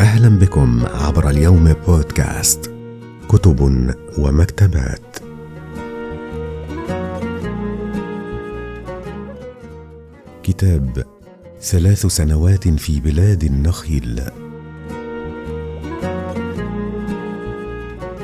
أهلا بكم عبر اليوم بودكاست كتب ومكتبات. كتاب ثلاث سنوات في بلاد النخيل.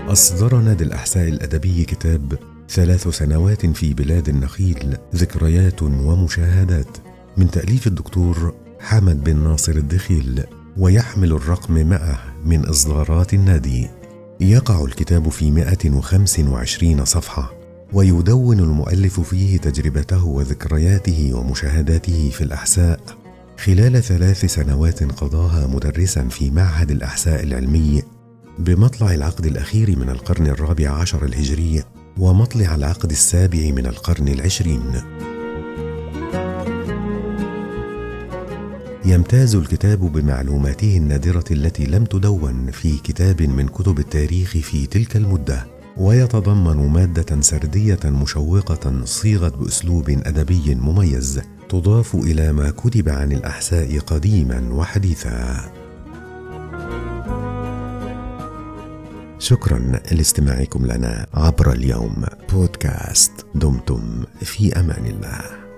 أصدر نادي الأحساء الأدبي كتاب ثلاث سنوات في بلاد النخيل ذكريات ومشاهدات. من تأليف الدكتور حمد بن ناصر الدخيل ويحمل الرقم مئة من إصدارات النادي. يقع الكتاب في 125 صفحة ويدون المؤلف فيه تجربته وذكرياته ومشاهداته في الأحساء. خلال ثلاث سنوات قضاها مدرسا في معهد الأحساء العلمي بمطلع العقد الأخير من القرن الرابع عشر الهجري ومطلع العقد السابع من القرن العشرين. يمتاز الكتاب بمعلوماته النادرة التي لم تدون في كتاب من كتب التاريخ في تلك المدة ويتضمن مادة سردية مشوقة صيغت بأسلوب أدبي مميز تضاف إلى ما كتب عن الأحساء قديما وحديثا. شكرا لاستماعكم لنا عبر اليوم. بودكاست دمتم في أمان الله.